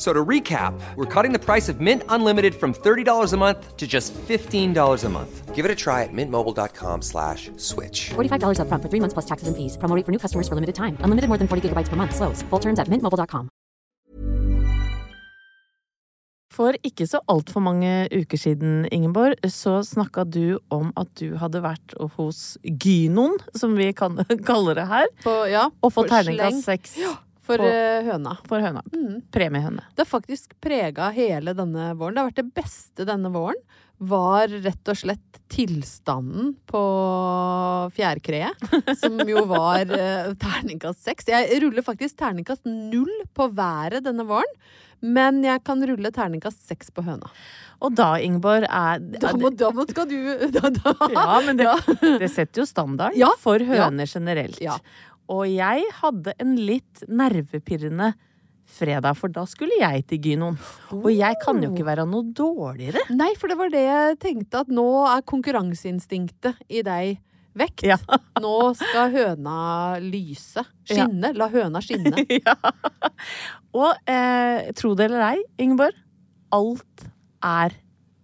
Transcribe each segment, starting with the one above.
So to recap, we're cutting the price of Mint Unlimited from $30 a month to just $15 a month. Give it a try at mintmobile.com slash switch. $45 upfront for three months plus taxes and fees. Promo for new customers for limited time. Unlimited more than 40 gigabytes per month. Slows. Full terms at mintmobile.com. For ikke så altfor mange uker siden, Ingeborg, så snakka du om at du hadde vært hos Gynoen, som vi kan kalle det her, På, ja, og fått for terningkast sleng seks for på- eh, høna. for høna. Mm. Premiehøne. Det har faktisk prega hele denne våren. Det har vært det beste denne våren. Var rett og slett tilstanden på fjærkreet, som jo var eh, terningkast seks. Jeg ruller faktisk terningkast null på været denne våren, men jeg kan rulle terningkast seks på høna. Og da, Ingeborg, er Da må, da må skal du da, da. Ja, men det, det setter jo standard Ja, for ja. generelt. Ja. Og jeg hadde en litt nervepirrende fredag, for da skulle jeg til Gynoen. Og jeg kan jo ikke være noe dårligere. Nei, for det var det jeg tenkte, at nå er konkurranseinstinktet i deg vekt. Ja. Nå skal høna lyse. Skinne. La høna skinne. ja. Og eh, tro det eller ei, Ingeborg, alt er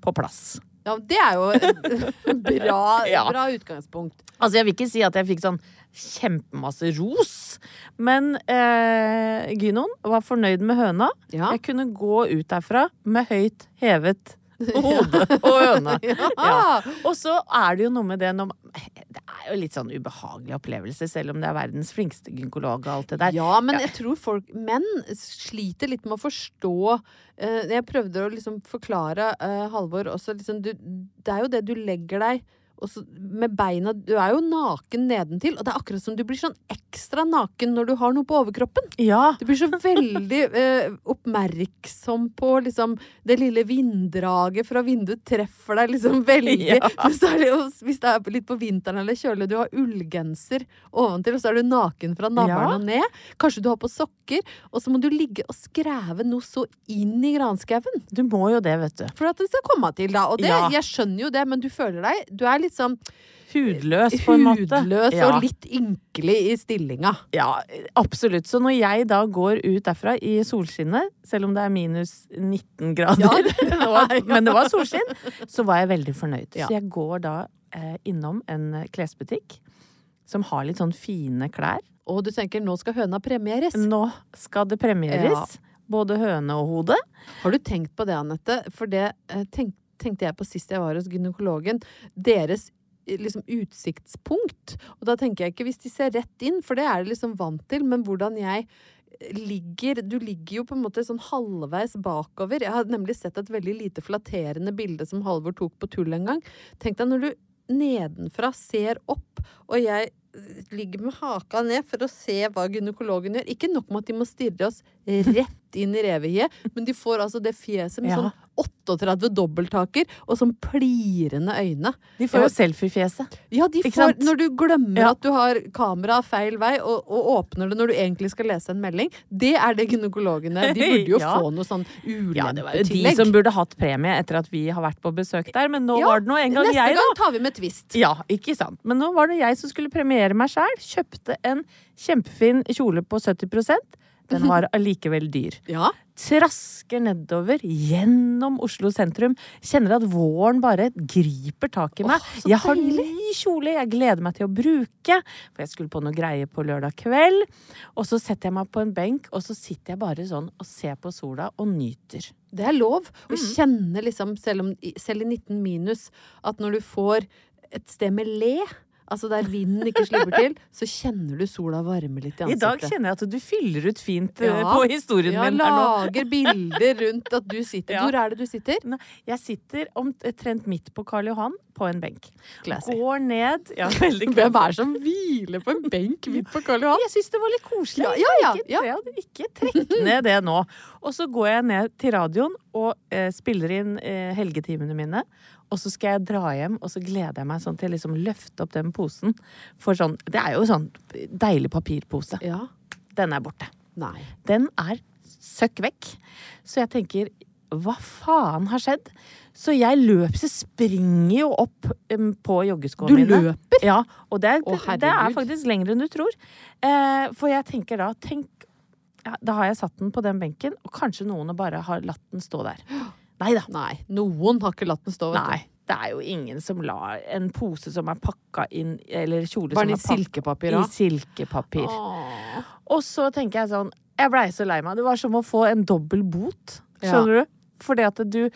på plass. Ja, det er jo et bra, Ja. bra utgangspunkt. Altså, jeg vil ikke si at jeg fikk sånn kjempemasse ros, men eh, Gynoen var fornøyd med høna. Ja. Jeg kunne gå ut derfra med høyt hevet hode og høne. Ja. Og så er det jo noe med det når Det er jo litt sånn ubehagelig opplevelse, selv om det er verdens flinkeste gynekolog og alt det der. Ja, men jeg tror folk Menn sliter litt med å forstå eh, Jeg prøvde å liksom forklare eh, Halvor også liksom, du, Det er jo det du legger deg så med beina Du er jo naken nedentil, og det er akkurat som du blir sånn ekstra naken når du har noe på overkroppen. Ja. Du blir så veldig eh, oppmerksom på liksom det lille vinddraget fra vinduet treffer deg liksom veldig. Ja. Det, hvis det er litt på vinteren eller kjølig, du har ullgenser oventil, og så er du naken fra navlen Ja. ned. Kanskje du har på sokker, og så må du ligge og skreve noe så inn i granskauen. Du må jo det, vet du. For at det skal komme til, da. Og det, jeg skjønner jo det, men du føler deg Du er litt sånn Hudløs, på en måte. hudløs Ja. og litt ynkelig i stillinga. Ja, absolutt. Så når jeg da går ut derfra i solskinnet, selv om det er minus 19 grader, Ja, det var, men det var solskinn, så var jeg veldig fornøyd. Ja. Så jeg går da eh, innom en eh, klesbutikk som har litt sånn fine klær. Og du tenker nå skal høna premieres. Nå skal det premieres. Både høne og hode. Har du tenkt på det, Anette? For det eh, tenk, tenkte jeg på sist jeg var hos gynekologen. Deres eh, liksom utsiktspunkt. Og da tenker jeg ikke hvis de ser rett inn, for det er de liksom vant til, men hvordan jeg eh, ligger Du ligger jo på en måte sånn halvveis bakover. Jeg har nemlig sett et veldig lite flatterende bilde som Halvor tok på tull en gang. Tenk deg når du nedenfra ser opp, og jeg eh, ligger med haka ned for å se hva gynekologen gjør. Ikke nok med at de må stirre oss rett inn i revehiet, men de får altså det fjeset med Ja. sånn 38 dobbelttaker og sånn plirende øyne. De får jo selfiefjeset. Ja, de får, når du glemmer Ja. at du har kamera feil vei, og, og åpner det når du egentlig skal lese en melding, det er det gynekologene De burde jo Ja. få noe sånn Ja, det var jo de som burde hatt premie etter at vi har vært på besøk der, men nå Ja, var det nå en gang Neste jeg, da. gang tar vi med twist. Ja, ikke sant. Men nå var det jeg som skulle premiere meg sjæl. Kjøpte en kjempefin kjole på 70 Den var allikevel dyr. Ja. Trasker nedover gjennom Oslo sentrum. Kjenner at våren bare griper tak i meg. Oh, jeg har ny kjole jeg gleder meg til å bruke, for jeg skulle på noe greie på lørdag kveld. Og så setter jeg meg på en benk, og så sitter jeg bare sånn og ser på sola og nyter. Det er lov å Mm. kjenne, liksom, selv, om, selv i 19 minus, at når du får et sted med le, altså der vinden ikke slipper til, så kjenner du sola varme litt i ansiktet. I dag kjenner jeg at du fyller ut fint eh, Ja. på historien ja, min her nå. lager bilder rundt at du sitter. Hvor er det du sitter? Jeg sitter omtrent midt på Karl Johan på en benk. Classy. Går ned Ja, Hvem er det som hviler på en benk midt på Karl Johan? Jeg syns det var litt koselig. Ja, ja, ja, Ikke, ikke trekk ned det nå. Og så går jeg ned til radioen og eh, spiller inn eh, helgetimene mine. Og så skal jeg dra hjem, og så gleder jeg meg sånn til å liksom løfte opp den posen. For sånn Det er jo sånn deilig papirpose. Ja. Den er borte. Nei. Den er søkk vekk. Så jeg tenker hva faen har skjedd? Så jeg løper, så springer jo opp um, på joggeskoene Du mine. løper? Ja, og det, er- Å, det er faktisk lengre enn du tror. Eh, for jeg tenker da tenk, Da har jeg satt den på den benken, og kanskje noen bare har latt den stå der. Nei da. Nei. Noen har ikke latt den stå, vet Nei. Det er jo ingen som lar en pose som er pakka inn, eller kjole Bare som er pakka silkepapir, i silkepapir. Åh. Og så tenker jeg sånn Jeg blei så lei meg. Det var som å få en dobbel bot. Ja. Skjønner du? Fordi at du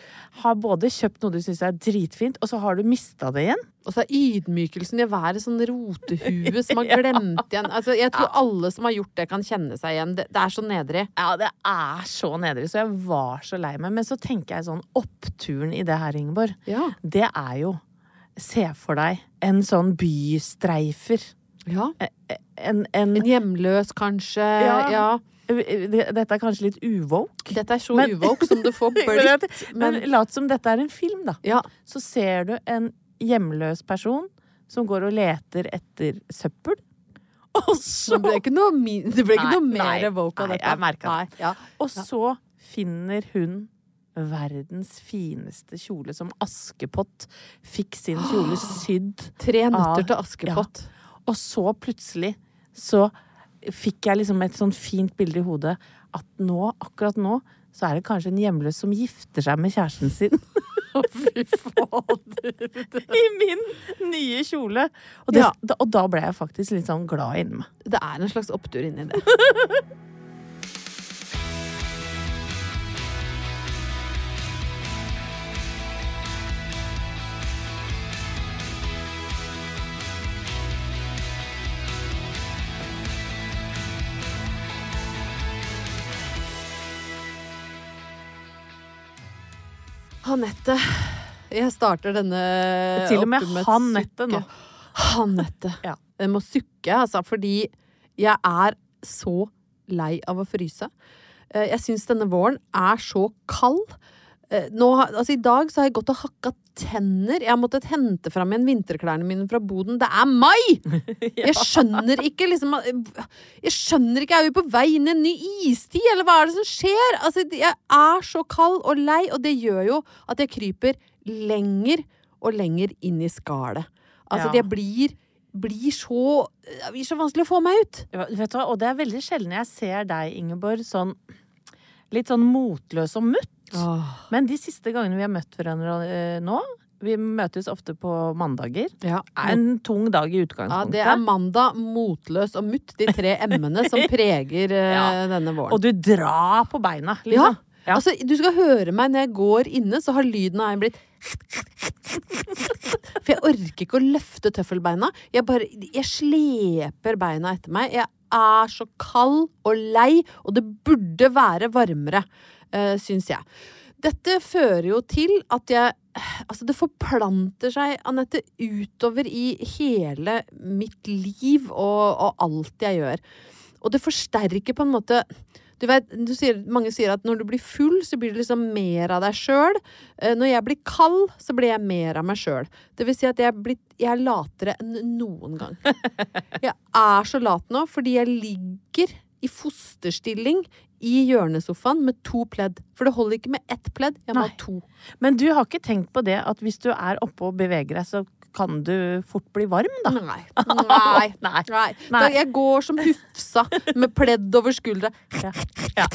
har både kjøpt noe du syns er dritfint, og så har du mista det igjen. Og så er ydmykelsen i å være sånn rotehue som har glemt igjen altså, Jeg tror alle som har gjort det, kan kjenne seg igjen. Det, det er så nedrig. Ja, det er så nedrig, så jeg var så lei meg. Men så tenker jeg sånn Oppturen i det her, Ingeborg, Ja. det er jo Se for deg en sånn bystreifer. ja. En, en, En hjemløs, kanskje. Ja. Ja. Dette er kanskje litt uvoke. Dette er så Men- uvoke som du får Men, blitt. men Men lat som dette er en film, da. ja. så ser du en hjemløs person som går og leter etter søppel. Og så, Det ble ikke noe, det ble ikke Nei, noe mer woke av av nei, dette. jeg merka det. Ja. og så finner hun verdens fineste kjole, som Askepott fikk sin kjole sydd. Tre nøtter av- til Askepott. Og så plutselig så fikk jeg liksom et sånn fint bilde i hodet at nå, akkurat nå, så er det kanskje en hjemløs som gifter seg med kjæresten sin. Fy fader. I min nye kjole. Og, det, Ja. da, og da ble jeg faktisk litt sånn glad inni meg. Det er en slags opptur inni det. Anette. Jeg starter denne Til og med Hanette nå. Hanette. Ja. Jeg må sukke, altså, fordi jeg er så lei av å fryse. Eh, Jeg syns denne våren er så kald. Eh, Nå, altså, I dag så har jeg gått og hakka tenner. Jeg har måttet hente fram igjen vinterklærne mine fra boden. Det er mai! Jeg skjønner ikke liksom Jeg skjønner ikke, er vi på vei inn i en ny istid, eller hva er det som skjer? Altså, jeg er så kald og lei, og det gjør jo at jeg kryper lenger og lenger inn i skallet. Altså, Ja. det blir, blir så Det blir så vanskelig å få meg ut. Ja, Vet du hva? Og det er veldig sjelden jeg ser deg, Ingeborg, sånn litt sånn motløs og mutt. Men de siste gangene vi har møtt hverandre eh, nå Vi møtes ofte på mandager. Ja. En tung dag i Ja, utgangspunktet. det er mandag, motløs og mutt, de tre m-ene som preger eh, Ja. denne våren. Og du drar på beina, Ja. liksom. Ja. Altså, du skal høre meg når jeg går inne, så har lyden av en blitt For jeg orker ikke å løfte tøffelbeina. Jeg bare Jeg sleper beina etter meg. Jeg er så kald og lei, og det burde være varmere, uh, syns jeg. Dette fører jo til at jeg Altså, det forplanter seg, Anette, utover i hele mitt liv og, og alt jeg gjør. Og det forsterker på en måte du vet, du sier, Mange sier at når du blir full, så blir det liksom mer av deg sjøl. Når jeg blir kald, så blir jeg mer av meg sjøl. Det vil si at jeg er, blitt, jeg er latere enn noen gang. Jeg er så lat nå fordi jeg ligger i fosterstilling i hjørnesofaen med to pledd. For det holder ikke med ett pledd, jeg må ha to. Men du har ikke tenkt på det at hvis du er oppe og beveger deg, så kan du fort bli varm, da. Nei. Nei. Nei. Nei. Da jeg går som Hufsa med pledd over skuldra, Ja. Ja.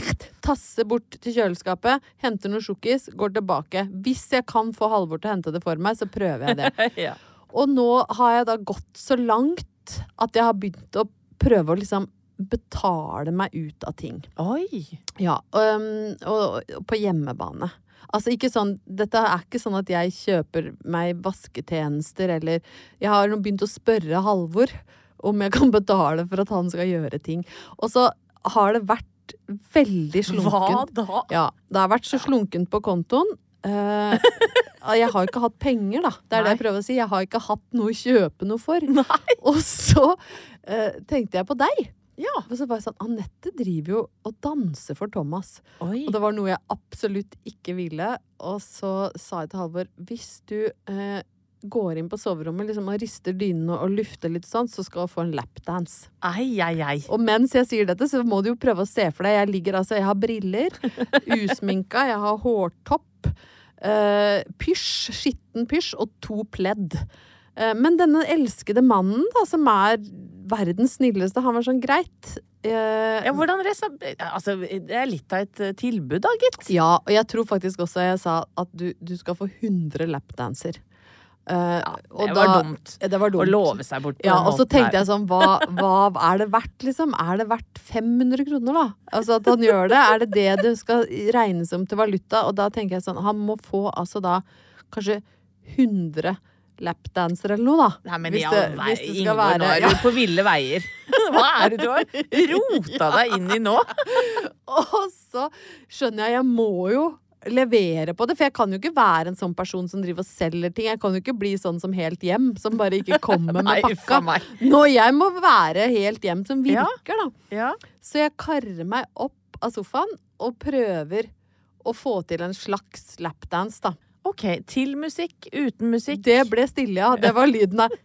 tasser bort til kjøleskapet, henter noe sjokkis, går tilbake. Hvis jeg kan få Halvor til å hente det for meg, så prøver jeg det. ja. Og nå har jeg da gått så langt at jeg har begynt å prøve å liksom betale meg ut av ting. Oi. Ja, um, og, og på hjemmebane. Altså ikke sånn, Dette er ikke sånn at jeg kjøper meg vasketjenester eller Jeg har begynt å spørre Halvor om jeg kan betale for at han skal gjøre ting. Og så har det vært veldig Hva da? Ja, det har vært så slunkent på kontoen. Uh, jeg har ikke hatt penger, da. Det er det jeg prøver å si. Jeg har ikke hatt noe å kjøpe noe for. Og så uh, tenkte jeg på deg. Ja. Og så bare sånn, Anette driver jo og danser for Thomas. Oi. Og det var noe jeg absolutt ikke ville. Og så sa jeg til Halvor hvis du eh, går inn på soverommet liksom, og rister dynene og lufter litt sånn, så skal du få en lapdance. Ei, ei, ei. Og mens jeg sier dette, så må du jo prøve å se for deg. Jeg ligger altså, jeg har briller, usminka, jeg har hårtopp, eh, pysj, skitten pysj og to pledd. Eh, men denne elskede mannen, da, som er verdens snilleste, han var sånn greit. Eh, Ja, hvordan resa... Altså, det er litt av et eh, tilbud, da, gitt. Ja, og jeg tror faktisk også jeg sa at du, du skal få 100 lapdanser. Uh, det var dumt. Det var dumt. Å love seg bort på Ja, den og så tenkte jeg sånn, hva, hva er det verdt, liksom? Er det verdt 500 kroner, da? Altså at han gjør det? Er det det det skal regnes om til valuta? Og da tenker jeg sånn, han må få altså da kanskje 100 lapdanser eller noe, da. Nei, men Hvis det- vei, hvis det skal Ingo, være- nå er ja. du på ville veier. Hva er det du har rota deg inn i nå? Og så skjønner jeg, jeg må jo levere på det, for jeg kan jo ikke være en sånn person som driver og selger ting. Jeg kan jo ikke bli sånn som Helt Hjem, som bare ikke kommer med pakka. a. Nå, jeg må være Helt Hjem som Ja. virker, da. Ja. Så jeg karrer meg opp av sofaen og prøver å få til en slags lapdance, da. OK. Til musikk, uten musikk. Det ble stille, ja. Det var lyden av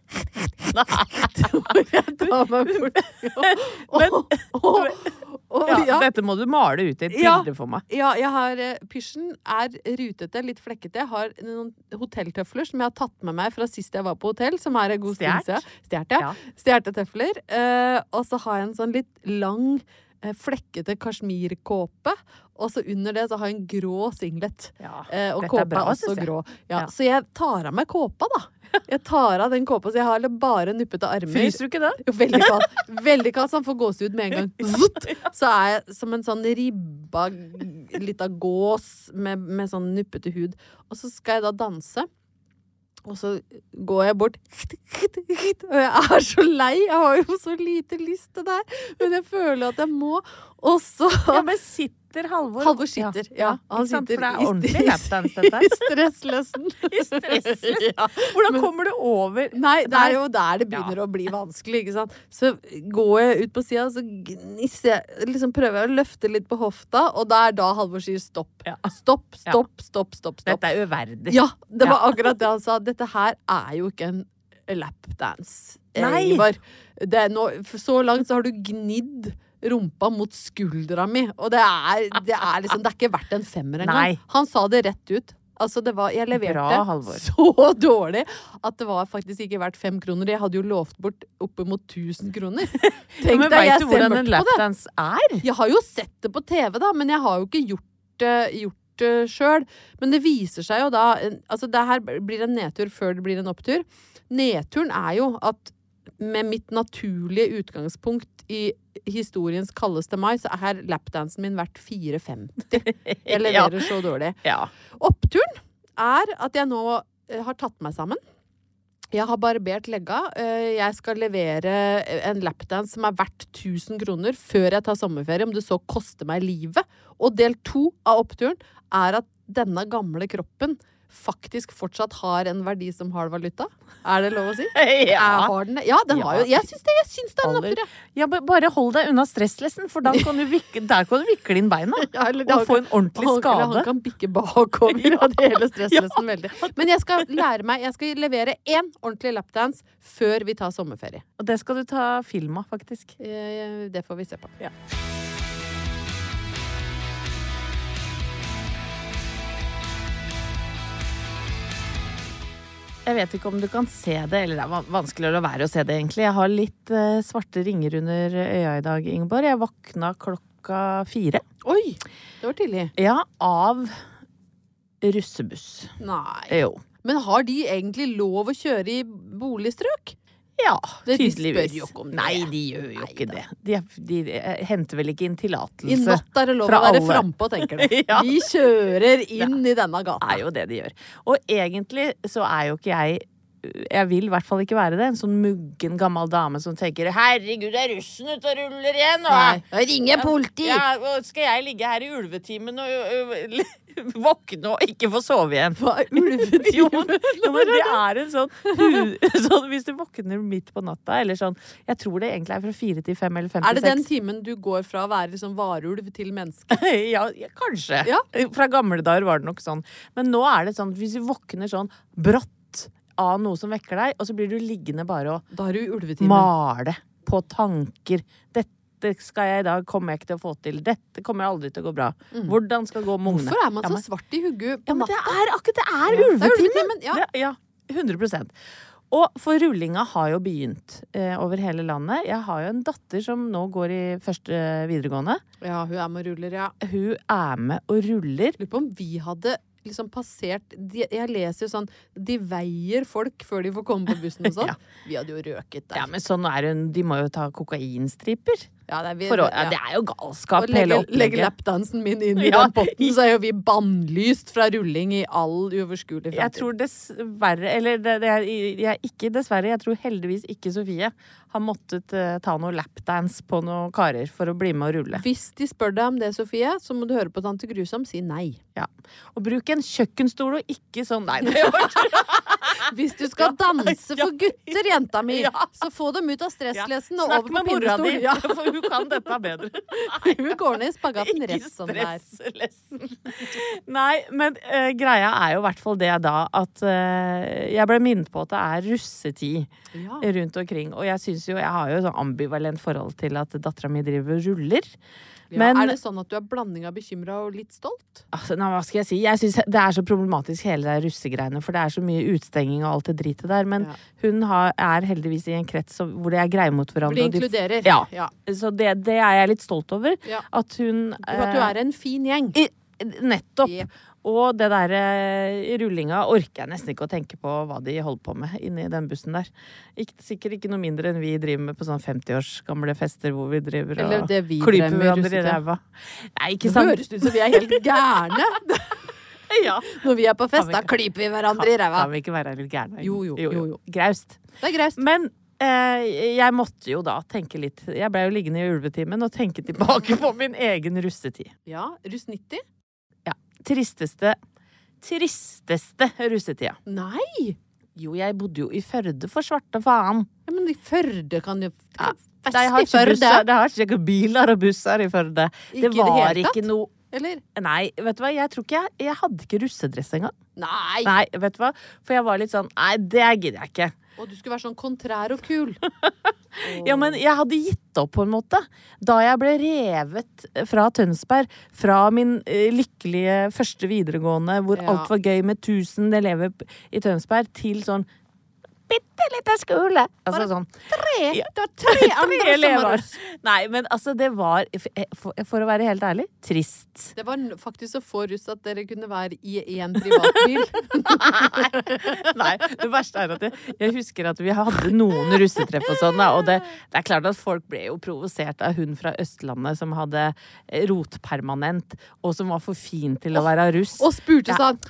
ja. Dette må du male ut i et Ja. bilde for meg. Ja, jeg har eh, Pysjen er rutete, litt flekkete. Jeg har noen hotelltøfler som jeg har tatt med meg fra sist jeg var på hotell, som er en god stund siden. Stjålet, ja. Stjerte tøfler. Uh, og så har jeg en sånn litt lang, flekkete kasjmirkåpe. Og så under det så har jeg en grå singlet. Ja, Eh, og dette er bra, er også grå. Ja, Ja. Så jeg tar av meg kåpa, da. Jeg tar av den kåpa, så jeg har bare nuppete armer. Fryser du ikke da? Jo, veldig kaldt. Veldig kaldt, så han får gåsehud med en gang. Zutt! Så er jeg som en sånn ribba lita gås med, med sånn nuppete hud. Og så skal jeg da danse. Og så går jeg bort Og jeg er så lei. Jeg har jo så lite lyst til det her. Men jeg føler at jeg må. Og så Ja, men sitter Halvor Halvor sitter. Ja, han sitter For det er ordentlig lapdance, dette I her. stressløsen. I stressløs. Ja. Hvordan kommer du over Nei, det er jo der det begynner å bli vanskelig. ikke sant? Så går jeg ut på sida, så gnisser jeg liksom Prøver jeg å løfte litt på hofta, og det er da Halvor sier stopp. Ja. Stopp, stopp, stopp, stopp. stopp. Dette er uverdig. Ja, det var akkurat det han sa. Dette her er jo ikke en lapdance. Nei. Ivar. Det nå, så langt så har du gnidd rumpa mot skuldra mi, og det er, det er liksom Det er ikke verdt en femmer engang. Han sa det rett ut. Altså, det var, jeg leverte Bra, så dårlig at det var faktisk ikke verdt fem kroner. Jeg hadde jo lovt bort oppimot 1000 kroner. Ja, men deg, jeg du ser hvordan en mørkt på det. lapdance er? Jeg har jo sett det på TV, da, men jeg har jo ikke gjort det, gjort det sjøl. Men det viser seg jo da Altså, det her blir en nedtur før det blir en opptur. Nedturen er jo at med mitt naturlige utgangspunkt i historiens kaldeste mai, så er lapdansen min verdt 4,50. Jeg leverer så dårlig. Ja. Oppturen er at jeg nå eh, har tatt meg sammen. Jeg har barbert legga. Eh, Jeg skal levere en lapdance som er verdt 1000 kroner før jeg tar sommerferie, om det så koster meg livet. Og del to av oppturen er at denne gamle kroppen faktisk fortsatt har en verdi som hard valuta. Er det lov å si? ja. den. Ja, den har jo Jeg syns det, jeg syns det er en opptur, ja. Ja, bare hold deg unna stresslessen, for da kan du vikle, der kan du vikle inn beina. Ja, eller Og få en ordentlig Han, eller han skade. kan bikke bakover Ja. av det hele stresslessen veldig. Men jeg skal lære meg Jeg skal levere én ordentlig lapdance før vi tar sommerferie. Og det skal du ta film av, faktisk. Eh, Det får vi se på. Jeg vet ikke om du kan se det, eller det er van- vanskelig å la være å se det, egentlig. Jeg har litt uh, svarte ringer under øya i dag, Ingeborg. Jeg våkna klokka fire. Oi! Det var tidlig. Ja, av russebuss. Nei. Jo. Men har de egentlig lov å kjøre i boligstrøk? Ja, Det- de tydeligvis. spør jo ikke om det. Nei, de gjør jo ikke det. De, de, eh, henter vel ikke inn I natt er det lov å være frampå, tenker du. Ja. Vi kjører inn i denne gata. Det er jo det de gjør. Og egentlig så er jo ikke jeg jeg vil i hvert fall ikke være det. En sånn muggen gammel dame som tenker 'herregud, det er russen ute og ruller igjen', og ringer Ringe politi! ja, og skal jeg ligge her i ulvetimen og våkne og ikke få sove igjen? Hva er ulvetime? Jo, men, jo, men det er en sånn, sånn Hvis du våkner midt på natta, eller sånn Jeg tror det egentlig er fra fire til fem eller fem Er det til den timen du går fra å være liksom varulv til menneske? Ja, ja, kanskje. Ja. Fra gamle dager var det nok sånn. Men nå er det sånn hvis du våkner sånn brått av noe som vekker deg, og så blir du liggende bare og male på tanker. Dette skal jeg i dag, kommer jeg ikke til å få til. Dette kommer jeg aldri til å gå bra. Hvordan skal gå med ungene? Mm. Hvorfor er man Ja, så svart i hugget Ja, på det natta? er akkurat det er Ja, det er ulvetimen! ja. Ja. 100 Og for rullinga har jo begynt eh, over hele landet. Jeg har jo en datter som nå går i første videregående. Ja, hun er med og ruller, ja. Hun er med og ruller. Lurer på om vi hadde liksom passert de, Jeg leser jo sånn De veier folk før de får komme på bussen og sånn. Ja. Vi hadde jo røket der. Ja, men sånn er hun. De må jo ta kokainstriper. Ja, det er, vi, å, ja, det er jo galskap, legge, hele legge lapdansen min inn i Ja. den potten, så er jo vi bannlyst fra rulling i all uoverskuelig Jeg tror dessverre Eller det, det er, jeg, ikke dessverre, jeg tror heldigvis ikke Sofie har måttet uh, ta noe lapdance på noen karer for å bli med og rulle. Hvis de spør deg om det, Sofie, så må du høre på Tante Grusom si nei. Ja. Og bruk en kjøkkenstol og ikke sånn Nei, det var Hvis du skal danse for gutter, jenta mi, så få dem ut av stresslessen og over på pinnestol. Hun kan dette bedre. Hun går ned i spagaten rett som det er. Nei, men uh, greia er jo i hvert fall det da at uh, jeg ble minnet på at det er russetid Ja. rundt omkring. Og jeg syns jo Jeg har jo sånn ambivalent forhold til at dattera mi driver og ruller. Ja, Men- er det sånn at du er blanding av bekymra og litt stolt? Altså, nei, hva skal jeg si? Jeg syns det er så problematisk hele det russegreiene, for det er så mye utstenging og alt det dritet der. Men Ja. hun har, er heldigvis i en krets hvor de er greie mot hverandre. hverandre. de og de- inkluderer. Ja. ja. Så det, det er jeg litt stolt over. At hun at du er en fin gjeng. I, nettopp. Yep. Og det der eh, rullinga orker jeg nesten ikke å tenke på hva de holder på med inni den bussen der. Ikke, sikkert ikke noe mindre enn vi driver med på sånn 50-års gamle fester hvor vi driver Eller og det vi klyper hverandre i ræva. Nei, ikke Det sant? høres ut som vi er helt gærne Ja. når vi er på fest. Da klyper vi hverandre i ræva. Kan vi ikke være litt gærne? Jo, jo, jo, jo. Graust. Det er graust. Men eh, jeg måtte jo da tenke litt Jeg ble jo liggende i ulvetimen og tenke tilbake på min egen russetid. Ja, russ 90? Tristeste Tristeste russetida. Nei! Jo, jeg bodde jo i Førde, for svarte faen. Ja, men i Førde kan jo Ja, Fest i Førde. busser, de har ikke biler og busser i Førde. Ikke Det hele tatt? ikke noe Eller? Nei, vet du hva, jeg tror ikke jeg Jeg hadde ikke russedress engang. Nei! Nei, vet du hva, for jeg var litt sånn Nei, det gidder jeg ikke. Og du skulle være sånn kontrær og kul. Ja, men jeg hadde gitt opp på en måte. Da jeg ble revet fra Tønsberg, fra min eh, lykkelige første videregående, hvor Ja. alt var gøy med 1000 elever i Tønsberg, til sånn bitte lita skole. Altså sånn Tre! Ja. Det var tre andre som var elever. russ. Nei, men altså, det var, for, for å være helt ærlig, trist. Det var faktisk så få russ at dere kunne være i én privatbil. Nei, det verste er at jeg, jeg husker at vi hadde noen russetreff og sånn, da, og det, det er klart at folk ble jo provosert av hun fra Østlandet som hadde eh, rotpermanent, og som var for fin til å være russ. Og spurte Ja. sånn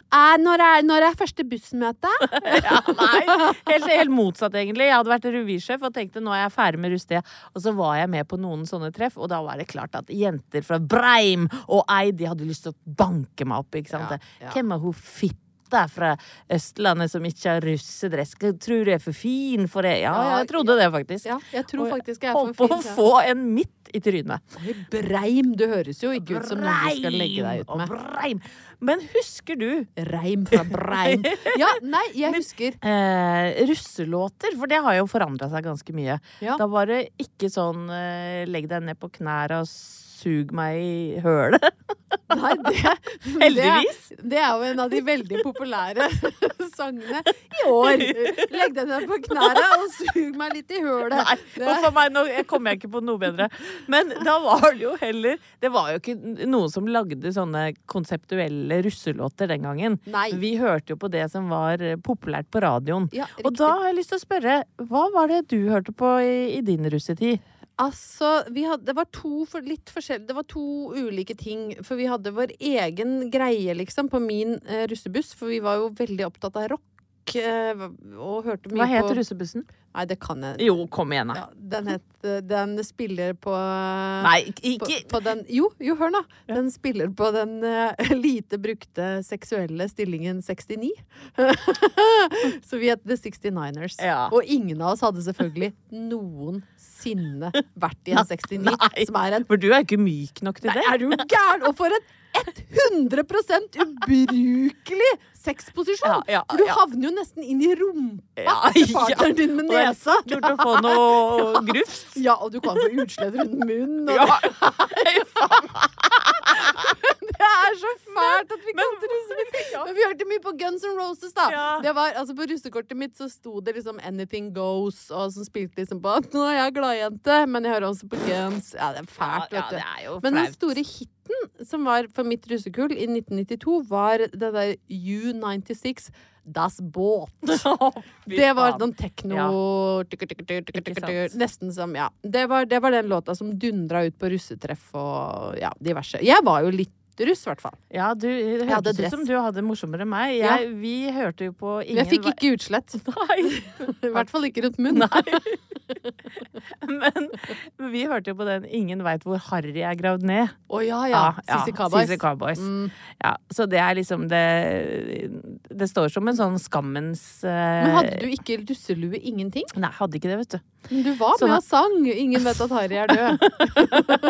når, er, 'Når er første bussmøte?' Ja, nei, helt, helt motsatt egentlig. Jeg hadde vært revysjef og tenkte nå er jeg ferdig med rustet Og så var jeg med på noen sånne treff, og da var det klart at jenter fra Breim og Eid de hadde lyst til å banke meg opp. ikke sant? Ja, ja. Hvem er hun fitta fra Østlandet som ikke har russedress? Tror du jeg er for fin for det? Ja, jeg trodde det, faktisk. Ja, jeg tror faktisk jeg er for Holdt på å få en midt i trynet. Breim, Du høres jo ikke ut som noen du skal legge deg ut med. Breim. Men husker du Reim fra Breim. Ja, nei, jeg husker. eh, russelåter? For det har jo forandra seg ganske mye. Ja. Da var det ikke sånn eh, legg deg ned på knærne og sug meg i hølet. Nei, det, Heldigvis. Det, det er jo en av de veldig populære sangene i år. Legg deg ned på knærne og sug meg litt i hølet. Nei, for meg nå kommer jeg ikke på noe bedre. Men da var det jo heller Det var jo ikke noen som lagde sånne konseptuelle russelåter den gangen. Nei. Vi hørte jo på det som var populært på radioen. Ja, og da har jeg lyst til å spørre, hva var det du hørte på i, i din russetid? Altså, hadde, det var to Det var to ulike ting. For vi hadde vår egen greie, liksom, på min eh, russebuss. For vi var jo veldig opptatt av rock. Eh, og hørte mye på Hva het på russebussen? Nei, det kan jeg Jo, kom igjen, da. ja, Den het eh, Den spiller på Nei, ikke på den, jo, jo, hør nå. Den spiller på den uh, lite brukte seksuelle stillingen 69. Så vi het The 69ers. Ja. Og ingen av oss hadde selvfølgelig noensinne vært i en 69, Nei. som er en For du er ikke myk nok til Nei, det. er du gæren? Og for en 100 ubrukelig sexposisjon! Ja, ja, For du havner jo nesten inn i rumpa til ja. partneren din med Og det nesa. Lurt å få noe grufs. Ja, og du kan få utslett rundt munnen. Og Ja. Det er så fælt at vi kan kalte Men vi hørte mye på Guns N' Roses, da. Ja. Det var, altså På russekortet mitt så sto det liksom 'Anything Goes', og som spilte liksom på 'Nå er jeg gladjente', men jeg hører også på Guns. Ja, det er fælt, Ja, ja, vet du. det er jo Men den store hiten som var for mitt russekull i 1992, var det der U96 Das Båt. Det var sånn tekno Ja. Nesten som, ja. Det var, det var den låta som dundra ut på russetreff og ja, diverse. Jeg var jo litt russ, i hvert fall. Ja, du det hørtes ut som du hadde morsommere enn meg. Ja. Vi hørte jo på ingen jeg fikk ikke utslett. Nei. I hvert fall ikke rundt munnen. Men vi hørte jo på den 'Ingen veit hvor Harry er gravd ned'. Å ja, ja. Sissy Cowboys. Sissy Cowboys. Mm. Ja, så det er liksom det Det står som en sånn skammens uh... Men hadde du ikke russelue ingenting? Nei, hadde ikke det, vet du. Du var Sånn med og sang 'Ingen vet at Harry er død'.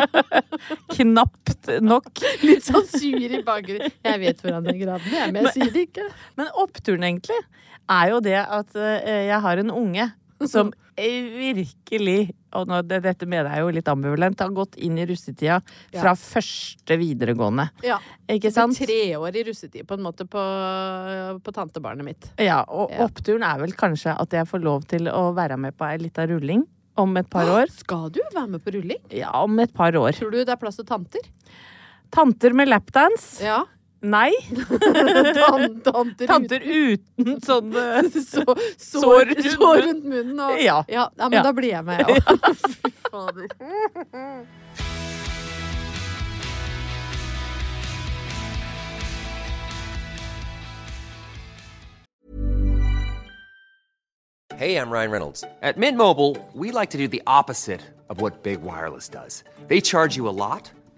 Knapt nok. Litt sånn sur i bakgrunnen. Jeg vet hvor han er gravd ned, men jeg sier det ikke. Men oppturen, egentlig, er jo det at eh, jeg har en unge som virkelig Og nå, det, dette mener jeg jo litt ambivalent, har gått inn i russetida fra første videregående. Ja. Ikke sant? Tre år i russetid, på en måte, på, på tantebarnet mitt. Ja, og Ja. oppturen er vel kanskje at jeg får lov til å være med på ei lita rulling om et par år. Skal du være med på rulling? Ja, om et par år. Tror du det er plass til tanter? Tanter med lapdance? Ja. Nei. Tanter, Tanter uten sånn eh, Så, Sår rundt sår rundt munnen. Og, Ja. ja. men Ja. da blir jeg med, jeg òg. Fy fader. Hey, I'm Ryan Reynolds. At Mint Mobile, we like to do the opposite of what Big Wireless does. They charge you a lot,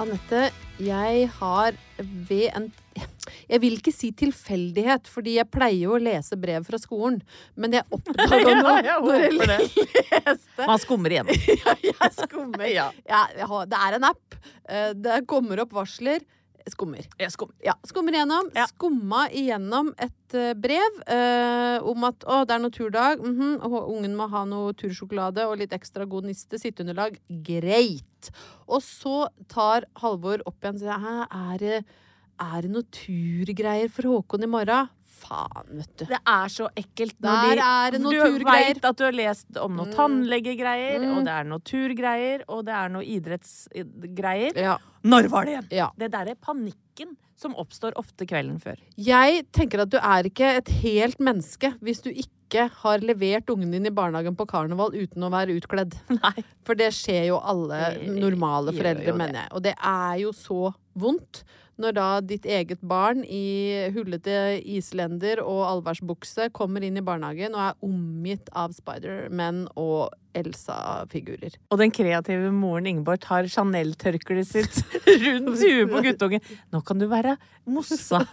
Anette, jeg har ved en Jeg vil ikke si tilfeldighet, fordi jeg pleier jo å lese brev fra skolen. Men jeg oppdaga Ja, jeg når jeg det. leste Man skummer igjennom. Ja, jeg skummer. Ja. Ja, har- det er en app. Eh, Det kommer opp varsler. Skummer. Jeg skum. Ja, skummer igjennom. Ja. Skumma igjennom et eh, brev eh, om at å, det er naturdag, mm -hmm, og ungen må ha noe tursjokolade og litt ekstra god niste. Sitteunderlag. Greit. Og så tar Halvor opp igjen og sier Hæ, er det, er det noe turgreier for Håkon i morgen? Faen, vet du. Det er så ekkelt Der er det naturgreier. Du veit at du har lest om noe Mm. tannlegegreier, Mm. og det er naturgreier, turgreier, og det er noe idrettsgreier. Ja. Når var det igjen? ja. Det derre panikken som oppstår ofte kvelden før. Jeg tenker at du er ikke et helt menneske hvis du ikke har levert ungen din i barnehagen på karneval uten å være utkledd. Nei. For det skjer jo alle normale foreldre, mener jeg. Og det er jo så vondt når da ditt eget barn i hullete islender og allværsbukse kommer inn i barnehagen og er omgitt av Spider-Man og Elsa-figurer. Og den kreative moren Ingeborg tar Chanel-tørkleet sitt rundt huet på guttungen. Nå kan du være mossa.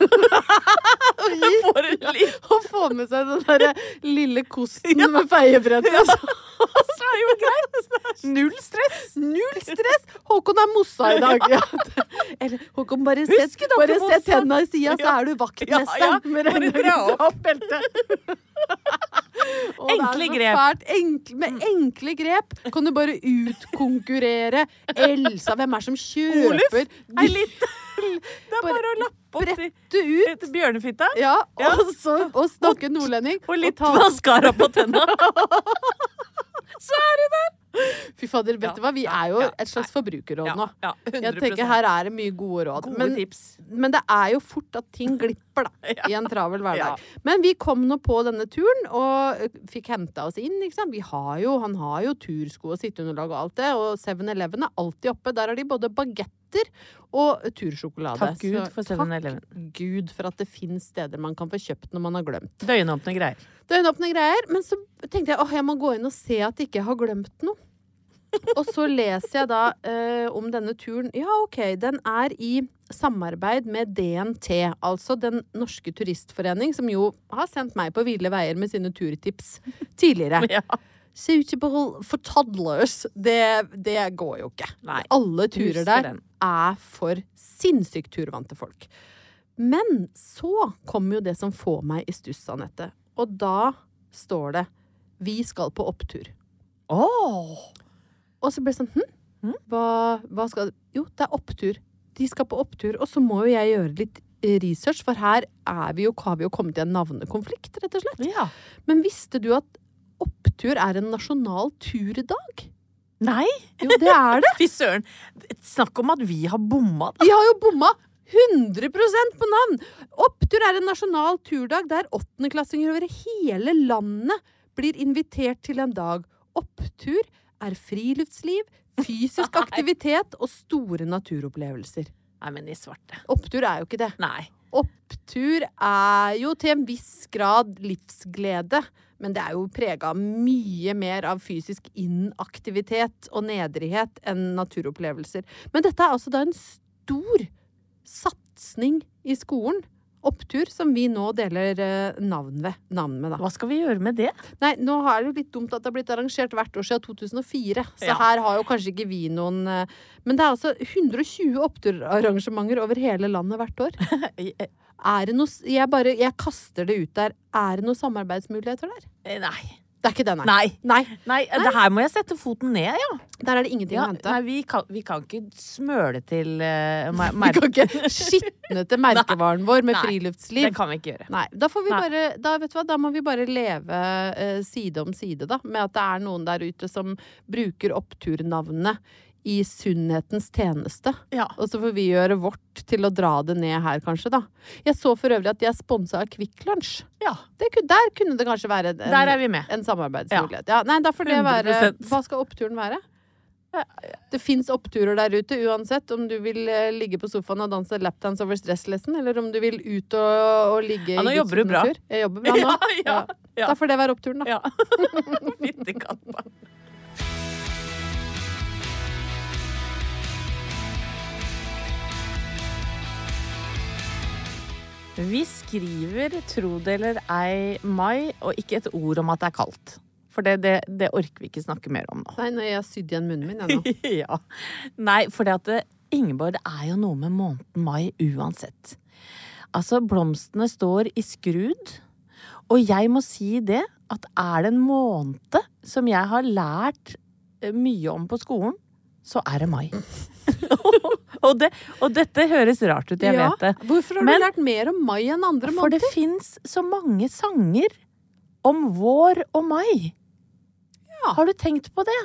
Og få med seg den derre lille kosten med feiebrettet. Ja. så er jo greit. Null stress. Null stress! Håkon er mossa i dag. Ja. Eller Håkon, bare sett, bare sett henda i sida, så er du vaktmesteren. ja. med Bare dra opp beltet. Enkle grep. Enkle, med enkle grep kan du bare utkonkurrere Elsa. Hvem er det som kjøper Ei liten Det er Bare å lappe opp du ut? et bjørnefitte. Ja, og så og snakke nordlending. Og litt maskara på tenna. Så er du der! Fy fader, vet du hva? Vi er jo et slags forbrukerråd nå. Jeg tenker Her er det mye gode råd. Gode Men, men det er jo fort at ting glipper, da. I en travel hverdag. Men vi kom nå på denne turen og fikk henta oss inn. Ikke sant? Vi har jo, han har jo tursko og sitteunderlag og alt det. Og 7-Eleven er alltid oppe. Der har de både bagetter og tursjokolade. Takk Gud for 7-Eleven. Takk Gud for at det finnes steder man kan få kjøpt når man har glemt. Døgnåpne greier. Døgnåpne greier. Men så tenkte jeg åh, jeg må gå inn og se at jeg ikke har glemt noe. Og så leser jeg da eh, om denne turen. Ja, OK, den er i samarbeid med DNT, altså Den norske turistforening, som jo har sendt meg på ville veier med sine turtips tidligere. Ja. Suitable for toddlers, det, det går jo ikke. Nei. Alle turer der er for sinnssykt turvante folk. Men så kommer jo det som får meg i stuss, Anette. Og da står det 'Vi skal på opptur'. Åh! Og så ble det sånn hm? Hva, hva skal Jo, det er opptur. De skal på opptur. Og så må jo jeg gjøre litt eh, research, for her er vi jo, har vi jo kommet i en navnekonflikt, rett og slett. Ja. Men visste du at opptur er en nasjonal turdag? Nei, Jo, det er det! fy søren. Snakk om at vi har bomma, da. Vi har jo bomma 100% på navn! Opptur er en nasjonal turdag der åttendeklassinger over hele landet blir invitert til en dag. Opptur er friluftsliv, fysisk aktivitet og store naturopplevelser. Nei, men i svarte. Opptur er jo ikke det. Nei. Opptur er jo til en viss grad livsglede, men det er jo prega mye mer av fysisk inaktivitet og nedrighet enn naturopplevelser. Men dette er altså da en stor satsing i skolen. Opptur, som vi nå deler eh, navn, ved, navn med, da. Hva skal vi gjøre med det? Nei, nå er det jo litt dumt at det har blitt arrangert hvert år siden 2004. Så Ja. her har jo kanskje ikke vi noen eh, Men det er altså 120 oppturarrangementer over hele landet hvert år. Er det noe Jeg bare Jeg kaster det ut der. Er det noen samarbeidsmuligheter der? Eh, Nei. Det er ikke det, nei. Nei. Nei, Nei, det her må jeg sette foten ned, ja. Der er det ingenting ja å hente. nei, vi kan, vi kan ikke smøle til uh, Vi kan ikke skitne til merkevaren vår med Nei, friluftsliv. Det kan vi ikke gjøre. Nei, da får vi Nei. bare da, vet du hva, da må vi bare leve uh, side om side, da. Med at det er noen der ute som bruker oppturnavnet i sunnhetens tjeneste. Ja. Og så får vi gjøre vårt til å dra det ned her, kanskje, da. Jeg så for øvrig at de er sponsa av Kvikk Lunsj. ja. Der kunne det kanskje være en, Der er vi med. en samarbeidsmulighet. Ja. Nei, da får det være 100%. Hva skal oppturen være? Det fins oppturer der ute uansett om du vil eh, ligge på sofaen og danse lapdance over stresslessen, eller om du vil ut og, og ligge Ja, nå i jobber du bra. Jeg jobber bra nå. Ja, ja, ja. Da får det være oppturen, da. Ja. Fytti katta. Vi skriver, tro det eller ei, mai, og ikke et ord om at det er kaldt. For det, det, det orker vi ikke snakke mer om nå. Nei, når jeg har sydd igjen munnen min, jeg nå. ja. Nei, for det at det, Ingeborg, det er jo noe med måneden mai uansett. Altså, blomstene står i skrud, og jeg må si det, at er det en måned som jeg har lært eh, mye om på skolen, så er det mai. og, det, og dette høres rart ut, jeg Ja, vet det. Hvorfor har Men- du lært mer om mai enn andre For det måneder? fins så mange sanger om vår og mai. Har du tenkt på det?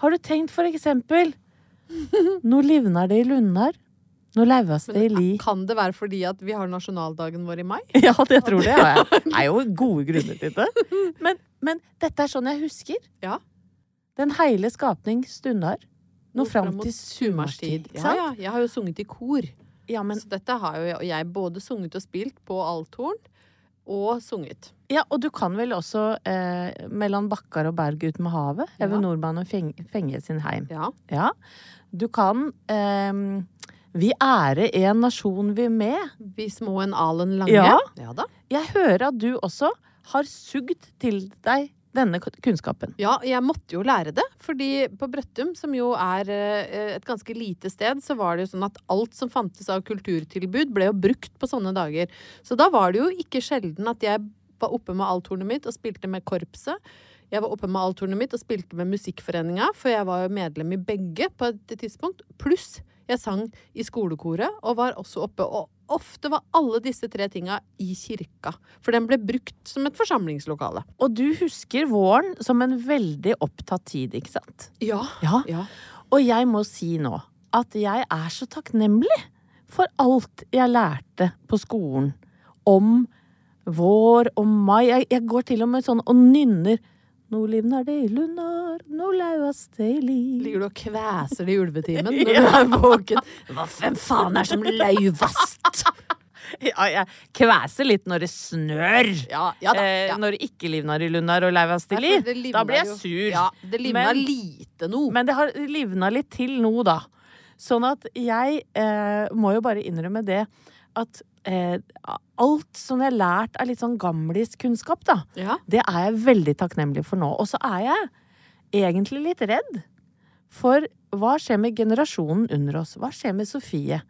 Har du tenkt for eksempel Nå livnar det i lundar, nå lauvas det i li. Kan det være fordi at vi har nasjonaldagen vår i mai? Ja, det tror det. Ja. Det er jo gode grunner til det. Men, men dette er sånn jeg husker. Ja. Den heile skapning stundar. Nå fram til sumarstid. Ja, ja. Jeg har jo sunget i kor Ja, men, Så dette har jo jeg både sunget og spilt på althorn, og sunget. ja, og du kan vel også eh, 'Mellom bakkar og berg ut med havet'? Ja. Even Nordmann og Feng, Fenge sin heim. Ja. Ja. Du kan eh, 'Vi ære en nasjon vi med'. Vi små en alen lange. Ja. ja da. Jeg hører at du også har sugd til deg denne kunnskapen. Ja, jeg måtte jo lære det. Fordi på Brøttum, som jo er eh, et ganske lite sted, så var det jo sånn at alt som fantes av kulturtilbud, ble jo brukt på sånne dager. Så da var det jo ikke sjelden at jeg var oppe med althornet mitt og spilte med korpset. Jeg var oppe med althornet mitt og spilte med Musikkforeninga, for jeg var jo medlem i begge på et tidspunkt. Pluss jeg sang i skolekoret og var også oppe. Og ofte var alle disse tre tinga i kirka. For den ble brukt som et forsamlingslokale. Og du husker våren som en veldig opptatt tid, ikke sant? Ja. Ja. ja. Og jeg må si nå at jeg er så takknemlig for alt jeg lærte på skolen om vår og mai. Jeg, jeg går til og med sånn og nynner Nå livnar det i Lunar, nå lauas det i liv. Ligger du og kveser det i ulvetimen når du er våken? Hva hvem faen er som lauvast? Ja, jeg kveser litt når det snør. Ja, ja da. Eh, Ja. når det ikke livnar i Lunar og lauas det liv. Da blir jeg sur. Ja, det livna Men- lite nå. Men det har livna litt til nå, da. Sånn at jeg eh, må jo bare innrømme det at eh, alt som jeg har lært av litt sånn gamliskunnskap, da, Ja. det er jeg veldig takknemlig for nå. Og så er jeg egentlig litt redd for hva skjer med generasjonen under oss? Hva skjer med Sofie?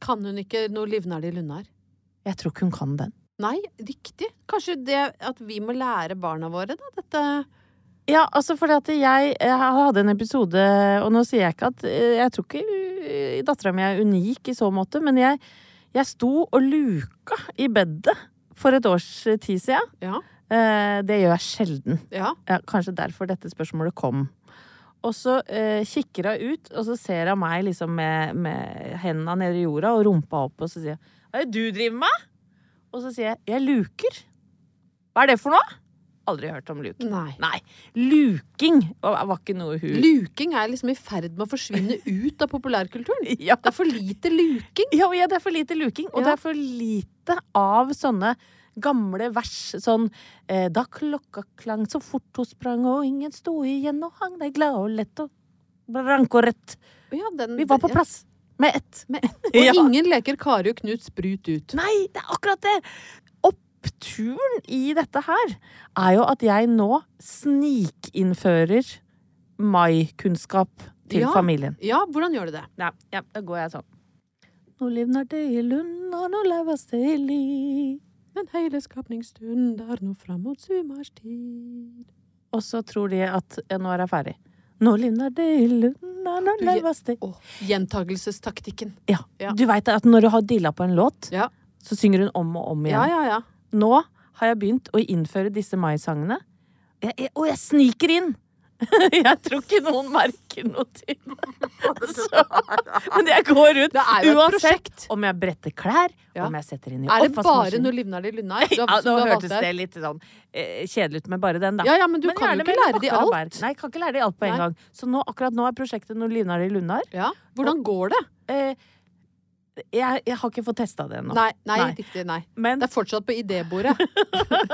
Kan hun ikke noe livnærlig det? Jeg tror ikke hun kan den. Nei, riktig. Kanskje det at vi må lære barna våre, da, dette Ja, altså fordi at jeg, jeg hadde en episode, og nå sier jeg ikke at eh, Jeg tror ikke uh, dattera mi er unik i så måte, men jeg, jeg sto og luka i bedet for et års tid siden. Ja. Eh, det gjør jeg sjelden. Ja. Ja, kanskje derfor dette spørsmålet kom. Og så eh, kikker hun ut, og så ser hun meg liksom med, med hendene nede i jorda og rumpa opp, og så sier hun Hva er det du driver med? Og så sier jeg Jeg luker. Hva er det for noe? Aldri hørt om luking. Nei. Nei. Luking var, ikke noe hun Luking er liksom i ferd med å forsvinne ut av populærkulturen. ja. Det er for lite luking. Ja, ja, det er for lite luking, og Ja. det er for lite av sånne gamle vers. Sånn eh, Da klokka klang så fort hun sprang, og ingen sto igjen og hang deg glad og lett og rank og rett. Ja, den, Vi var på plass med ett. Med, og Ja. ingen leker Kari og Knut sprut ut. Nei, det er akkurat det! Oppturen i dette her er jo at jeg nå snikinnfører mai-kunnskap til Ja. familien. Ja, hvordan gjør du det? Ja, ja, da går jeg sånn. Nå livnar det i lunda, nå lever det i li. Den hele skapningsstund er nå fram mot sumarstid. Og så tror de at nå er jeg ferdig. Nå livnar det i lunda, nå lever det Åh, gjentagelsestaktikken. ja. Ja. Du veit at når du har dilla på en låt, så synger hun om og om igjen. Ja, ja, ja. Nå har jeg begynt å innføre disse maisangene. Jeg, jeg, og jeg sniker inn! jeg tror ikke noen merker noe til det. Men jeg går et uansett om jeg bretter klær, Ja. om jeg setter inn i Er det bare noe når livnar de Lunnar? Ja, nå hørtes det litt sånn eh, kjedelig ut med bare den, da. Ja, ja, men du kan jo ikke lære de alt. Nei, jeg kan ikke lære de alt på en Nei. gang. Så nå, akkurat nå er prosjektet Når livnar de Lunnar. Ja. Hvordan går det? Eh, jeg, jeg har ikke fått testa det ennå. Nei, nei, Nei. riktig, nei. Men Det er fortsatt på idébordet.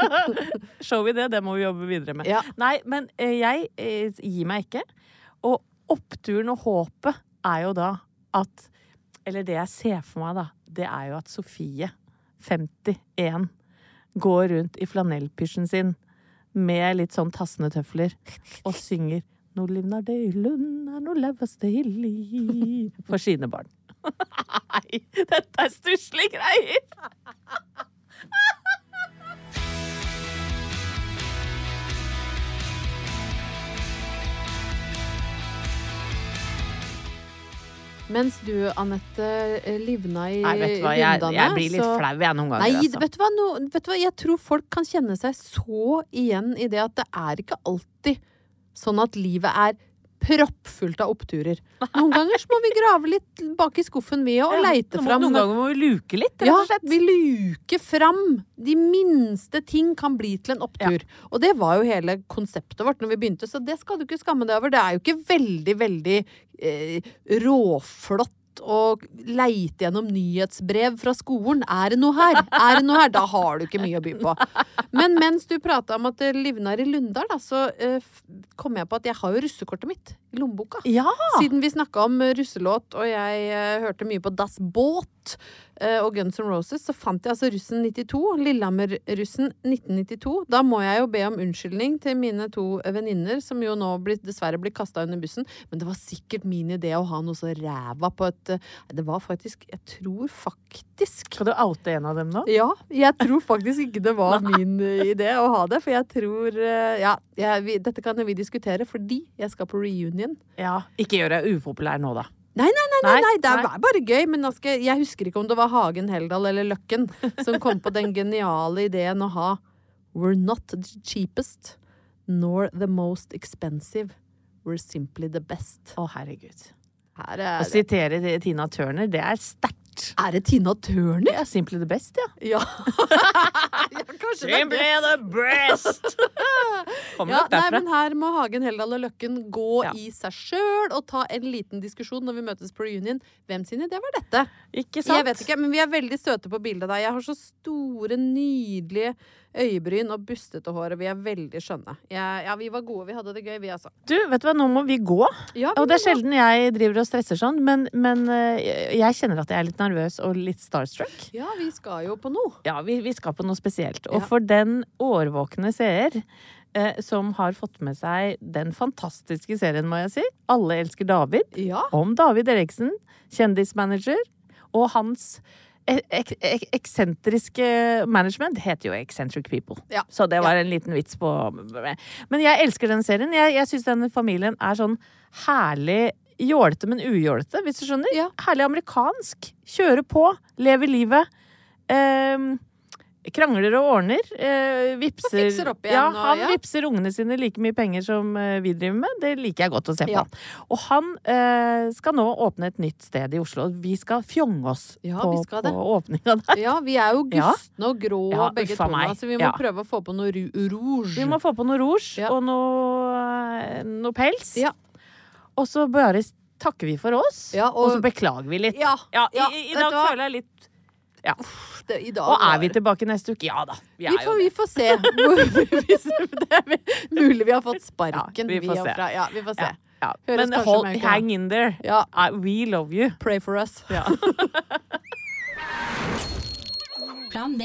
showidé, det må vi jobbe videre med. Ja. Nei, men eh, jeg eh, gir meg ikke. Og oppturen og håpet er jo da at Eller det jeg ser for meg, da, det er jo at Sofie, 51, går rundt i flanellpysjen sin med litt sånn tassende tøfler og synger Nå livnar det i lund, nå lauas det i li For sine barn. Nei, dette er stusslige greier! Mens du, Anette, eh, livna i Nei, vet du hva, jeg, blir litt så- flau jeg noen ganger. Nei, altså. vet du, hva, no, vet du hva, jeg tror folk kan kjenne seg så igjen i det at det er ikke alltid sånn at livet er proppfullt av oppturer. Noen ganger så må vi grave litt bak i skuffen vi og Ja, leite fram Noen ganger må vi luke litt, rett og slett. Ja, vi luker fram. De minste ting kan bli til en opptur. Og det var jo hele konseptet vårt når vi begynte, så det skal du ikke skamme deg over. Det er jo ikke veldig, veldig eh, råflott og leite gjennom nyhetsbrev fra skolen. Er det noe her? Er det noe her? Da har du ikke mye å by på. Men mens du prata om at det livner i Lyndal, da, så uh, kom jeg på at jeg har jo russekortet mitt i lommeboka. Ja! Siden vi snakka om eh, russelåt, og jeg uh, hørte mye på Das Båt eh, og Guns N' Roses, så fant jeg altså russen 92. Lillehammer-russen 1992. Da må jeg jo be om unnskyldning til mine to venninner, som jo nå blir, dessverre blir kasta under bussen. Men det var sikkert min idé å ha noe så ræva på et eh, Det var faktisk Jeg tror faktisk Skal du oute en av dem nå? ja, jeg tror faktisk ikke det var min eh, idé å ha det. For jeg tror Ja, jeg, vi, dette kan vi diskutere fordi jeg skal på reunion. Ja. Ikke gjør deg upopulær nå, da. Nei, nei, nei, nei, Nei, det er bare gøy. Men jeg, jeg husker ikke om det var Hagen Heldal eller Løkken som kom på den geniale ideen å ha We're not the cheapest, nor the most expensive. We're simply the best. Å, herregud. Her Å er sitere Tina Turner, det er sterkt. Er det Tina Turner? Det er simply the best, ja. Ja. ja det. the best! Kommer Ja, nok nei, derfra. men her må Hagen, Heldal og Løkken gå Ja. i seg sjøl og ta en liten diskusjon når vi møtes på reunion. Hvem sin idé var dette? Ikke sant? Jeg vet ikke, men vi er veldig søte på bildet der. Jeg har så store, nydelige øyebryn og bustete hår, og vi er veldig skjønne. Ja, ja, vi var gode. Vi hadde det gøy, vi, altså. Du, vet du hva, nå må vi gå. Ja, vi Og det er sjelden gå. jeg driver og stresser sånn, men, men eh, jeg kjenner at jeg er litt nervøs og litt starstruck. Ja, vi skal jo på noe. Ja, vi, vi skal på noe spesielt. Og for den årvåkne seer eh, som har fått med seg den fantastiske serien, må jeg si, Alle elsker David, Ja. om David Eriksen, kjendismanager, og hans ek ek ek eksentriske management heter jo Eccentric People. Ja. Så det var en liten vits på Men jeg elsker den serien. Jeg, jeg syns denne familien er sånn herlig jålete, men ujålete, hvis du skjønner. Ja. Herlig amerikansk. Kjøre på, leve livet. Ehm, krangler og ordner. Eh, vipser, Og igjen, Ja, og- han ja. vipser ungene sine like mye penger som eh, vi driver med. Det liker jeg godt å se på. Og han eh, skal nå åpne et nytt sted i Oslo. Vi skal fjonge oss på, på åpninga der. Ja, vi er jo gustne og grå Ja, begge to, så vi må prøve å få på noe rouge. Vi må få på noe rouge og noe, eh, noe pels. Ja. Og så bare takker vi for oss, Ja, og, og- så beklager vi litt. Ja, Ja, ja, i, i, i dag føler jeg litt ja. Det, i dag Og er vi tilbake neste uke? Ja da. Vi er Vi jo får, det. vi får se. det er mulig vi har fått sparken. Ja, vi får se. Fra, ja, vi får se. Ja, ja. Høres Men hold, hang in there. Ja. I, we love you. Pray for us. Ja. Plan B.